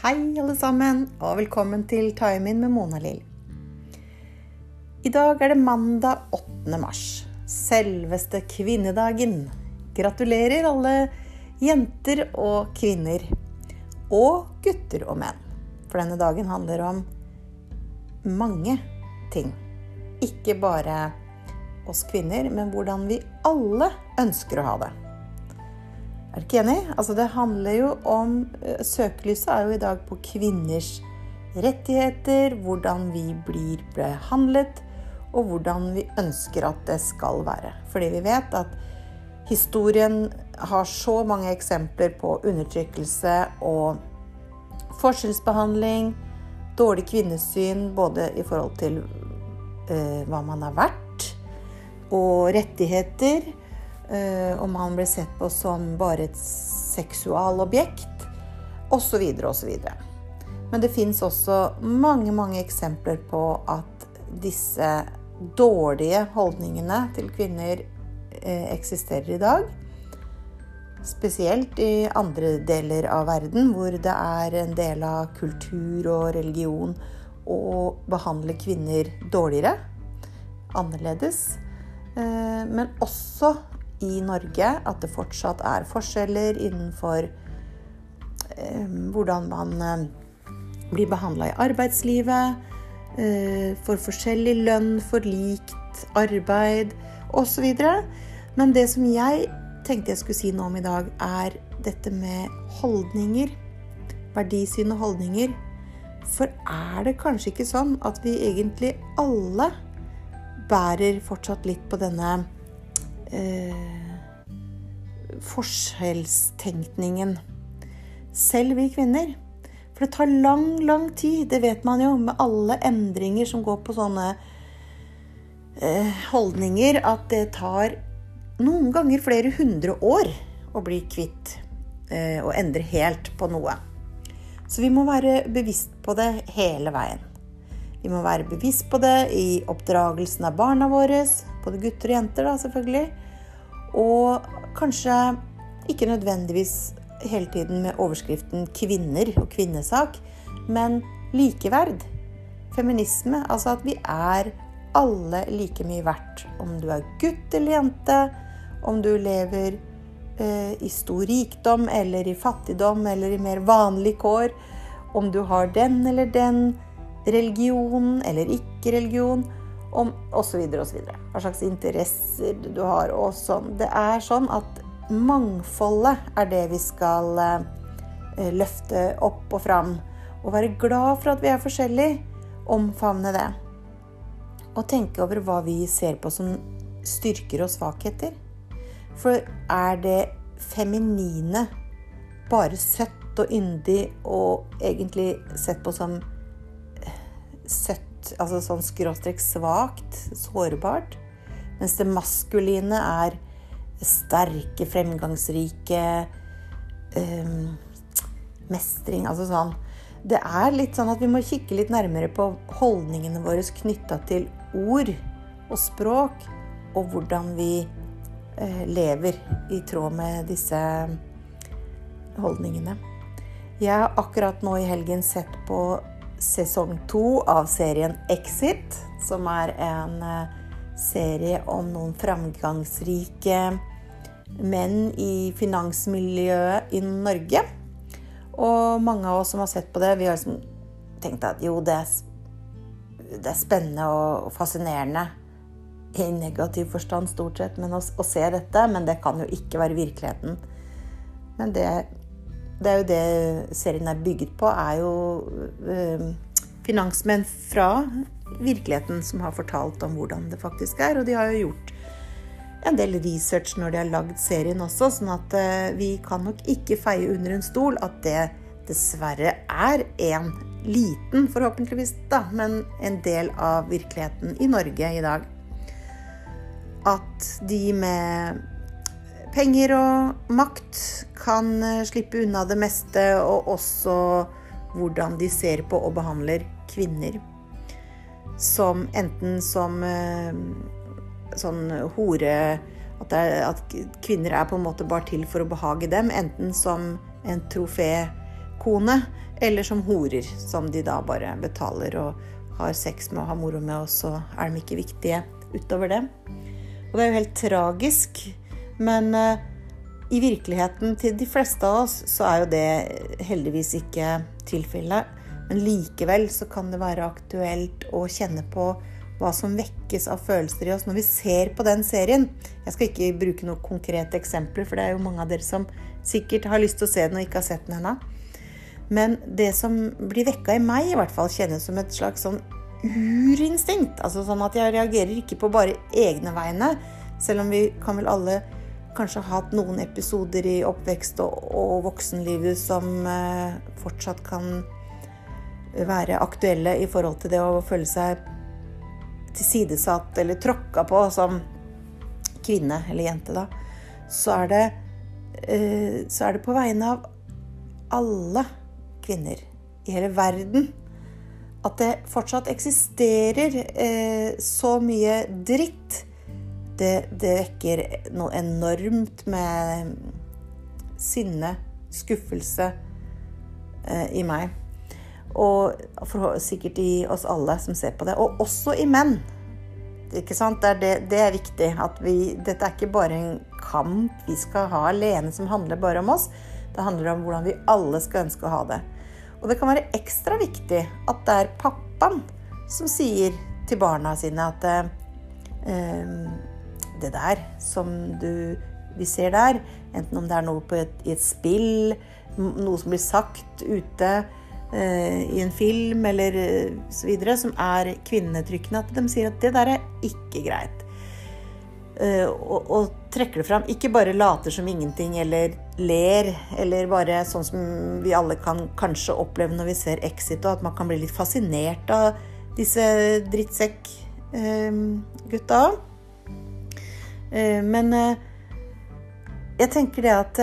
Hei, alle sammen, og velkommen til Time In med Mona Lill. I dag er det mandag 8. mars. Selveste kvinnedagen. Gratulerer, alle jenter og kvinner. Og gutter og menn. For denne dagen handler om mange ting. Ikke bare oss kvinner, men hvordan vi alle ønsker å ha det. Er du ikke enig? Altså, det handler jo om eh, Søkelyset er jo i dag på kvinners rettigheter, hvordan vi blir behandlet, og hvordan vi ønsker at det skal være. Fordi vi vet at historien har så mange eksempler på undertrykkelse og forskjellsbehandling, dårlig kvinnesyn både i forhold til eh, hva man har vært, og rettigheter Eh, han ble sett på som bare et seksualobjekt, osv. osv. Men det fins også mange, mange eksempler på at disse dårlige holdningene til kvinner eh, eksisterer i dag. Spesielt i andre deler av verden, hvor det er en del av kultur og religion å behandle kvinner dårligere, annerledes. Eh, men også i Norge at det fortsatt er forskjeller innenfor eh, hvordan man eh, blir behandla i arbeidslivet, eh, for forskjellig lønn, for likt arbeid osv. Men det som jeg tenkte jeg skulle si noe om i dag, er dette med holdninger. Verdisyn og holdninger. For er det kanskje ikke sånn at vi egentlig alle bærer fortsatt litt på denne eh, forskjellstenkningen. Selv vi kvinner. For det tar lang, lang tid, det vet man jo, med alle endringer som går på sånne eh, holdninger, at det tar noen ganger flere hundre år å bli kvitt eh, og endre helt på noe. Så vi må være bevisst på det hele veien. Vi må være bevisst på det i oppdragelsen av barna våre, både gutter og jenter, da, selvfølgelig. Og kanskje ikke nødvendigvis hele tiden med overskriften 'kvinner' og 'kvinnesak', men likeverd. Feminisme. Altså at vi er alle like mye verdt. Om du er gutt eller jente, om du lever eh, i stor rikdom eller i fattigdom eller i mer vanlig kår, om du har den eller den religionen eller ikke religion, osv. osv. Hva slags interesser du har og sånn. Det er sånn at mangfoldet er det vi skal eh, løfte opp og fram. Og være glad for at vi er forskjellige. Omfavne det. Og tenke over hva vi ser på som styrker og svakheter. For er det feminine bare søtt og yndig og egentlig sett på som søtt altså sånn skråstrek svakt, sårbart. Mens det maskuline er sterke, fremgangsrike um, Mestring, altså sånn. Det er litt sånn at vi må kikke litt nærmere på holdningene våre knytta til ord og språk, og hvordan vi uh, lever i tråd med disse holdningene. Jeg har akkurat nå i helgen sett på sesong to av serien Exit, som er en eh, serie om noen framgangsrike menn i finansmiljøet i Norge. Og mange av oss som har sett på det, vi har liksom tenkt at jo, det er, det er spennende og fascinerende i negativ forstand stort sett men å, å, se dette, men det kan jo ikke være virkeligheten. Men det det er jo det serien er bygget på, er jo øh, finansmenn fra virkeligheten som har fortalt om hvordan det faktisk er. Og de har jo gjort en del research når de har lagd serien også, sånn at øh, vi kan nok ikke feie under en stol at det dessverre er en liten, forhåpentligvis, da, men en del av virkeligheten i Norge i dag. At de med penger og makt kan eh, slippe unna det meste, og også hvordan de ser på og behandler kvinner. Som enten som eh, sånn hore at, er, at, kvinner er på en måte bare til for å behage dem. Enten som en trofékone eller som horer, som de da bare betaler og har sex med og har moro med, og så er de ikke viktige utover det. Og det er jo helt tragisk, men uh, i virkeligheten til de fleste av oss så er jo det heldigvis ikke tilfellet. Men likevel så kan det være aktuelt å kjenne på hva som vekkes av følelser i oss når vi ser på den serien. Jeg skal ikke bruke noen konkrete eksempler, for det er jo mange av dere som sikkert har lyst til å se den og ikke har sett den ennå. Men det som blir vekka i meg, i hvert fall kjennes som et slags sånn urinstinkt. Altså sånn at jeg reagerer ikke på bare egne vegne, selv om vi kan vel alle kanskje ha hatt noen episoder i oppvekst og, og voksenlivet som eh, fortsatt kan være aktuelle i forhold til det å føle seg tilsidesatt eller tråkka på som kvinne eller jente, da, så er det, eh, så er det på vegne av alle kvinner i hele verden at det fortsatt eksisterer eh, så mye dritt. Det, det vekker noe enormt med sinne, skuffelse eh, i meg. Og for, sikkert i oss alle som ser på det. Og også i menn. Ikke sant? Det er, det, det er viktig. At vi, dette er ikke bare en kamp vi skal ha alene som handler bare om oss. Det handler om hvordan vi alle skal ønske å ha det. Og det kan være ekstra viktig at det er pappaen som sier til barna sine at eh, det der som du, vi ser der, enten om det er noe et, i et spill, noe som blir sagt ute eh, i en film eller eh, så videre, som er kvinnetrykkende, at de sier at det der er ikke greit. Eh, og, og, trekker det fram. Ikke bare later som ingenting eller ler, eller bare sånn som vi alle kan kanskje oppleve når vi ser Exit, og at man kan bli litt fascinert av disse drittsekk-gutta. Eh, men eh, jeg tenker det at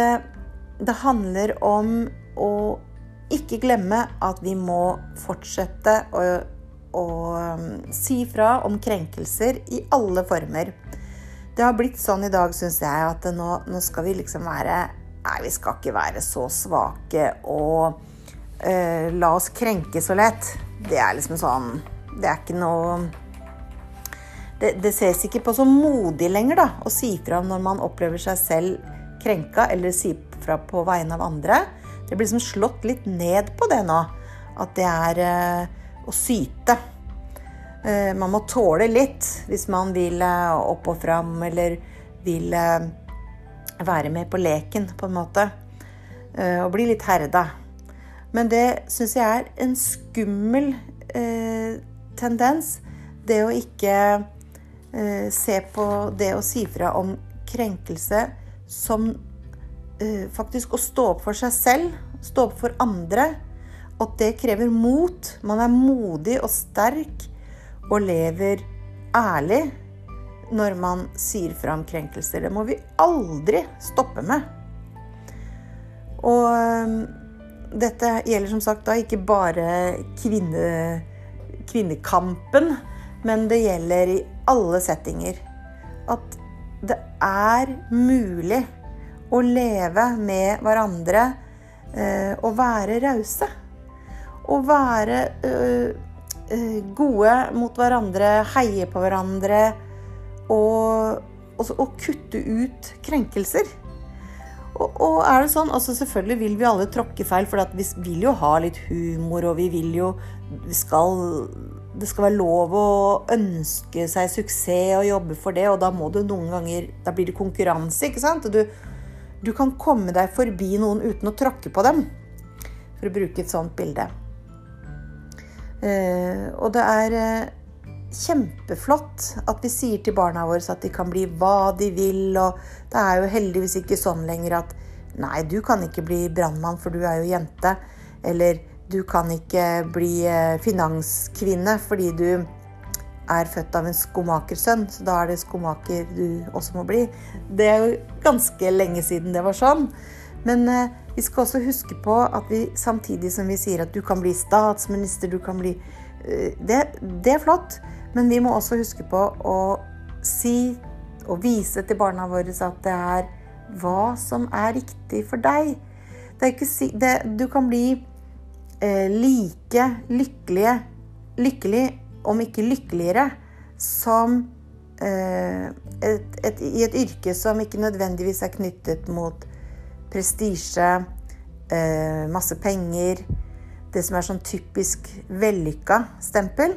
det handler om å ikke glemme at vi må fortsette å, å si fra om krenkelser i alle former. Det har blitt sånn i dag, syns jeg, at nå, nå, skal vi liksom være Nei, vi skal ikke være så svake og uh, la oss krenke så lett. Det er liksom sånn Det er ikke noe det, det ses ikke på så modig lenger da, å si fra når man opplever seg selv krenka, eller si fra på vegne av andre. Det blir liksom slått litt ned på det nå. At det er eh, å syte. Eh, man må tåle litt hvis man vil eh, opp og fram eller vil eh, være med på leken, på en måte. Og bli litt herda. Men det syns jeg er en skummel eh, tendens. Det å ikke eh, se på det å si fra om krenkelse som eh, faktisk å stå opp for seg selv, stå opp for andre. At det krever mot. Man er modig og sterk og lever ærlig når man sier fra om krenkelser. Det må vi aldri stoppe med. Og um, dette gjelder som sagt da ikke bare kvinne, kvinnekampen, men det gjelder i alle settinger. At det er mulig å leve med hverandre eh, og være rause. Og være øh, Eh, gode mot hverandre, heie på hverandre og, og, og kutte ut krenkelser. Og, og, er det sånn, altså Selvfølgelig vil vi alle tråkke feil, for vi vil jo ha litt humor, og vi vil jo vi skal, Det skal være lov å ønske seg suksess og jobbe for det, og da må du noen ganger Da blir det konkurranse, ikke sant? Du, du kan komme deg forbi noen uten å tråkke på dem, for å bruke et sånt bilde. Eh, og det er eh, kjempeflott at vi sier til barna våre at de kan bli hva de vil. Og det er jo heldigvis ikke sånn lenger at nei, du kan ikke bli brannmann, for du er jo jente. Eller du kan ikke bli eh, finanskvinne fordi du er født av en skomakersønn, så da er det skomaker du også må bli. Det er jo ganske lenge siden det var sånn. Men vi skal også huske på at vi samtidig som vi sier at du kan bli statsminister, du kan bli eh, det, det er flott, men vi må også huske på å si og vise til barna våre at det er hva som er riktig for deg. Det er ikke det, du kan bli eh, like lykkelige, lykkelig, om ikke lykkeligere, som eh, et, et, i et yrke som ikke nødvendigvis er knyttet mot prestisje, eh, masse penger Det som er sånn typisk vellykka stempel.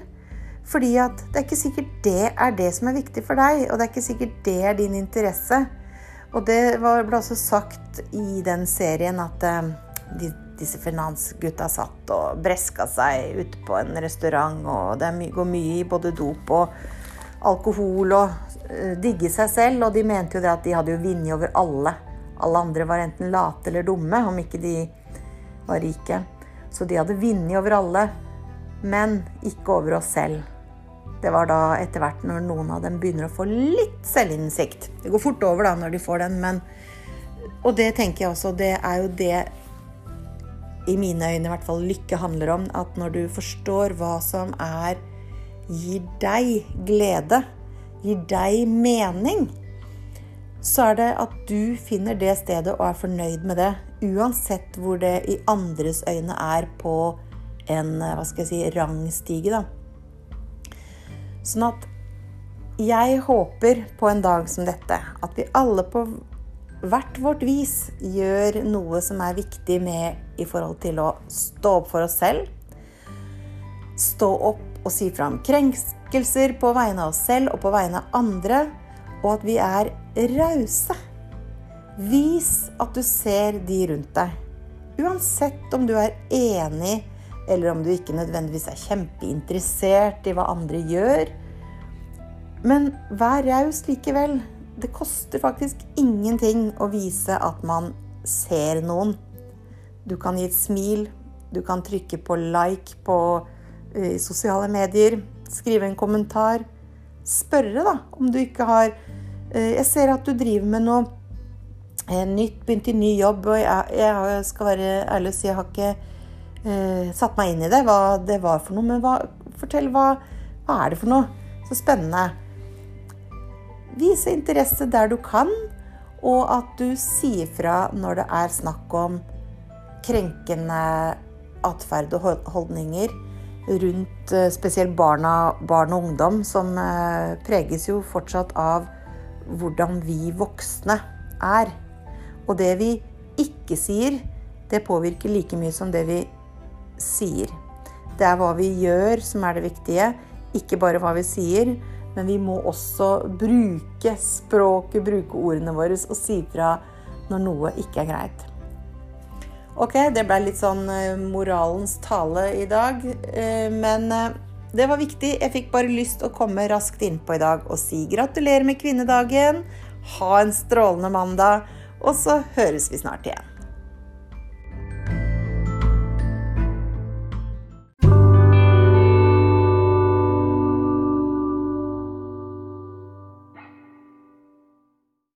Fordi at det er ikke sikkert det er det som er viktig for deg, og det er ikke sikkert det er din interesse. Og det var, ble også sagt i den serien at eh, de, disse finansgutta satt og breska seg ute på en restaurant, og det går mye i både dop og alkohol og uh, digge seg selv. Og de mente jo det at de hadde jo vunnet over alle. Alle andre var enten late eller dumme, om ikke de var rike. Så de hadde vunnet over alle, men ikke over oss selv. Det var da etter hvert når noen av dem begynner å få litt selvinnsikt. Det går fort over da når de får den, men Og det tenker jeg også, det er jo det i mine øyne i hvert fall lykke handler om. At når du forstår hva som er gir deg glede, gir deg mening, så er det at du finner det stedet og er fornøyd med det. Uansett hvor det i andres øyne er på en hva skal jeg si, rangstige. da. Sånn at jeg håper på en dag som dette at vi alle på hvert vårt vis gjør noe som er viktig med i forhold til å stå opp for oss selv. Stå opp og si fra om krenkelser på vegne av oss selv og på vegne av andre. Og at vi er rause. Vis at du ser de rundt deg. Uansett om du er enig eller om du ikke nødvendigvis er kjempeinteressert i hva andre gjør. Men vær raus likevel. Det koster faktisk ingenting å vise at man ser noen. Du kan gi et smil, du kan trykke på like på uh, sosiale medier, skrive en kommentar. Spørre, da, om du ikke har uh, Jeg ser at du driver med noe uh, nytt, begynt i ny jobb, og jeg, jeg skal være ærlig og si jeg har ikke satt meg inn i det, hva det var for noe. Men hva, fortell hva, hva er det for noe? Så spennende. Vise interesse der du kan, og at du sier fra når det er snakk om krenkende atferd og holdninger rundt eh, spesielt barna, barn og ungdom, som eh, preges jo fortsatt av hvordan vi voksne er. Og det vi ikke sier, det påvirker like mye som det vi sier. Det er hva vi gjør som er det viktige, ikke bare hva vi sier. Men vi må også bruke språket, bruke ordene våre og si fra når noe ikke er greit. Ok, det ble litt sånn eh, moralens tale i dag. Eh, men eh, det var viktig. Jeg fikk bare lyst å komme raskt innpå i dag og si gratulerer med kvinnedagen. Ha en strålende mandag. Og så høres vi snart igjen.